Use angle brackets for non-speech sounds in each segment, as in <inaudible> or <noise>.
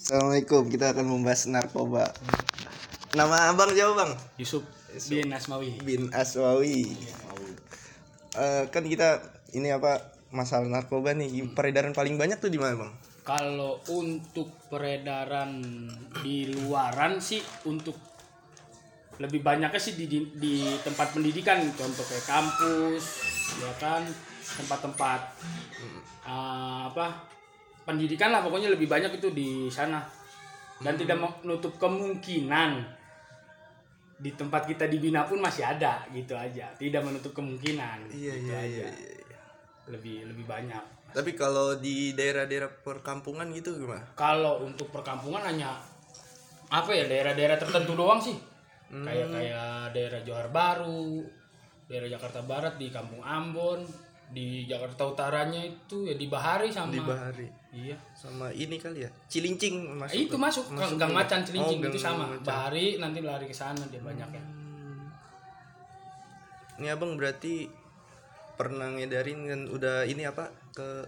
Assalamualaikum, kita akan membahas narkoba. Nama abang siapa bang? Yusuf bin Asmawi. Bin Aswawi. Eh, kan kita ini apa masalah narkoba nih peredaran paling banyak tuh di mana bang? Kalau untuk peredaran di luaran sih untuk lebih banyaknya sih di, di, di tempat pendidikan contoh kayak kampus ya kan tempat-tempat eh, apa pendidikan lah pokoknya lebih banyak itu di sana dan tidak menutup kemungkinan di tempat kita dibina pun masih ada gitu aja tidak menutup kemungkinan Iya gitu iya aja. iya. iya. lebih lebih banyak Tapi kalau di daerah-daerah perkampungan gitu gimana? kalau untuk perkampungan hanya apa ya daerah-daerah tertentu doang sih kayak kayak daerah Johar Baru daerah Jakarta Barat di Kampung Ambon di Jakarta Utaranya itu ya di Bahari sama Di Bahari. Iya. Sama ini kali ya Cilincing masuk. itu masuk, masuk Gang. Macan Cilincing Oh, itu sama. Macan. Bahari nanti lari ke sana dia banyak ya. Ini abang berarti pernah ngedarin dan udah ini apa ke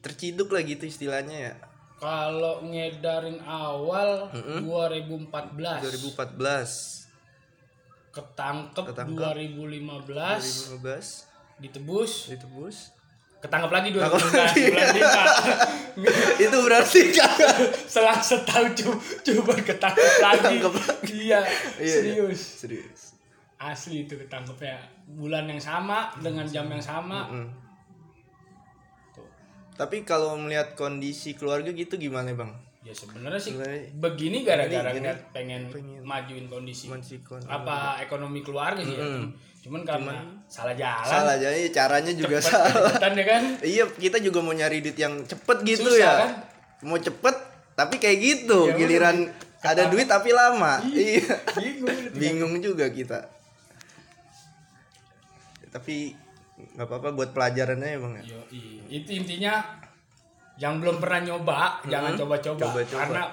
terciduk lah gitu istilahnya ya? Kalau ngedarin awal 2014 2014 ketangkep, Ketangkep. 2015 2015 ditebus. Ditebus. Ketangkep lagi 2015 lagi. bulan Deka. <laughs> itu berarti selang setahun coba, coba ketangkep lagi. Ketangkep lagi. iya Iya, serius. Serius. Asli itu ketangkepnya. Bulan yang sama dengan jam yang sama. Mm. Tuh. tapi kalau melihat kondisi keluarga gitu gimana bang ya sebenarnya sih Sebenarnya- begini gara-gara Gini, pengen, pengen. majuin kondisi Masih kon- apa ekonomi keluarga sih ya. Cuman karena salah jalan. salah jadi caranya juga cepet salah. cepetan ya kan? <laughs> Iya kita juga mau nyari duit yang cepet gitu Susah, ya. kan? mau cepet tapi kayak gitu Ya, giliran ada duit tapi lama. Iya. bingung bingung juga kita. Tapi nggak apa-apa buat pelajarannya ya bang ya. Yo, itu intinya yang belum pernah nyoba jangan coba-coba. Karena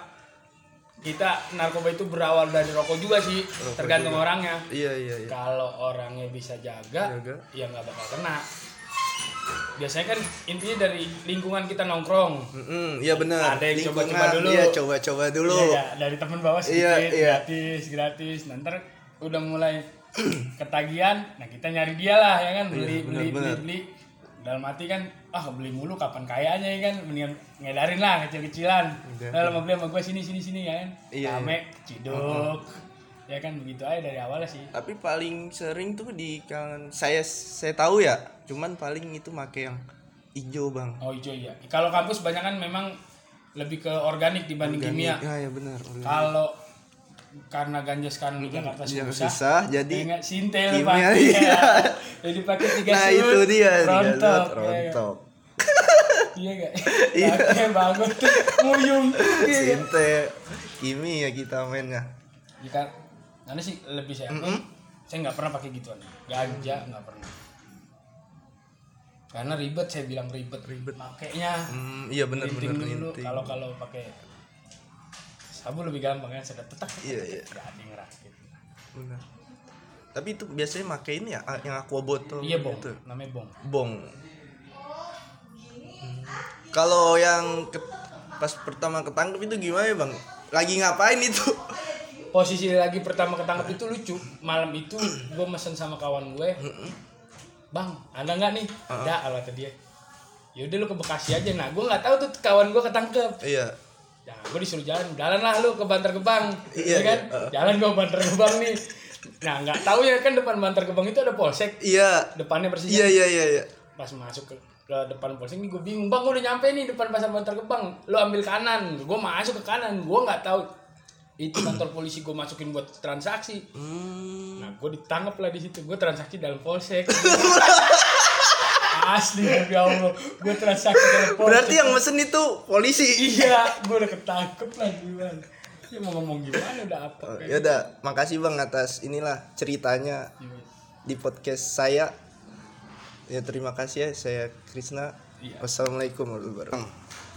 kita narkoba itu berawal dari rokok juga sih tergantung orangnya. Iya iya iya. Kalau orangnya bisa jaga, Jaga. ya nggak bakal kena. Biasanya kan intinya dari lingkungan kita nongkrong. Mm-mm, iya benar. Ada yang coba-coba dulu. iya coba-coba dulu. Iya, ya, dari teman bawah sedikit Iya, iya. gratis. Gratis nanti udah mulai ketagihan nah kita nyari dia lah ya kan? Beli Iya, beli beli beli dalam hati kan ah beli mulu kapan kayanya ya kan mendingan ngedarin lah kecil-kecilan. Nah mau beli sama gue sini sini sini ya kan? Iya, rame ciduk. Ya kan begitu aja dari awalnya sih. Tapi paling sering tuh di kalangan saya saya tahu ya cuman paling itu make yang hijau bang. Oh hijau iya. Kalau kampus banyak kan memang lebih ke organik dibanding kimia. Ya ya benar organik. kalau karena ganja sekarang di Jakarta Iya, susah, susah, jadi Enggak sintel kimia, Pak. iya. Iya. Jadi pakai tiga nah sud, itu dia tiga rontok. zat, rontok Iya enggak? <laughs> Iya banget tuh. Iya. nggak? sinte kimia kita mainnya Jika nanti sih lebih saya saya nggak pernah pakai gituan. Ganja nggak pernah. Karena ribet saya bilang ribet ribet makainya. hmm, iya benar benar kalau kalau pakai sabu lebih gampang kan sedap. Tetap Iya, iya. Nggak ada yang ngerakit. Benar. tapi itu biasanya make ini ya yang aqua botol Iya bong, gitu. namanya bong. bong. Hmm. kalau yang ke- pas pertama ketangkep itu gimana ya bang? Lagi ngapain itu? Posisi lagi pertama ketangkep itu lucu. Malam itu gue mesen sama kawan gue bang ada nggak nih? Ada kalau kata dia. Yaudah lu ke Bekasi aja. Nah gue nggak tahu tuh kawan gue ketangkep. Iya ya gue disuruh jalan. Jalan lah lu ke Bantar Gebang. Iya, ya kan? Iya. jalan gue Bantar Gebang nih. Nah nggak tahu ya kan depan Bantar Gebang itu ada polsek. Iya. Depannya persis iya iya iya iya. Pas masuk ke, ke depan polsek ini gue bingung bang gue udah nyampe nih depan pasar Bantar Gebang. Lo ambil kanan. Gue masuk ke kanan gue nggak tahu. Itu kantor polisi gue masukin buat transaksi. Hmm. nah gue ditangkap lah di situ. Gue transaksi dalam polsek <laughs> asli demi allah. Gue dalam polsek berarti yang mesen itu polisi. Iya gue udah ketangkep lah gimana ya mau ngomong gimana udah apa Oh, ya udah makasih bang atas inilah ceritanya di podcast saya. Ya terima kasih ya saya Krisna. Iya. wassalamualaikum warahmatullahi wabarakatuh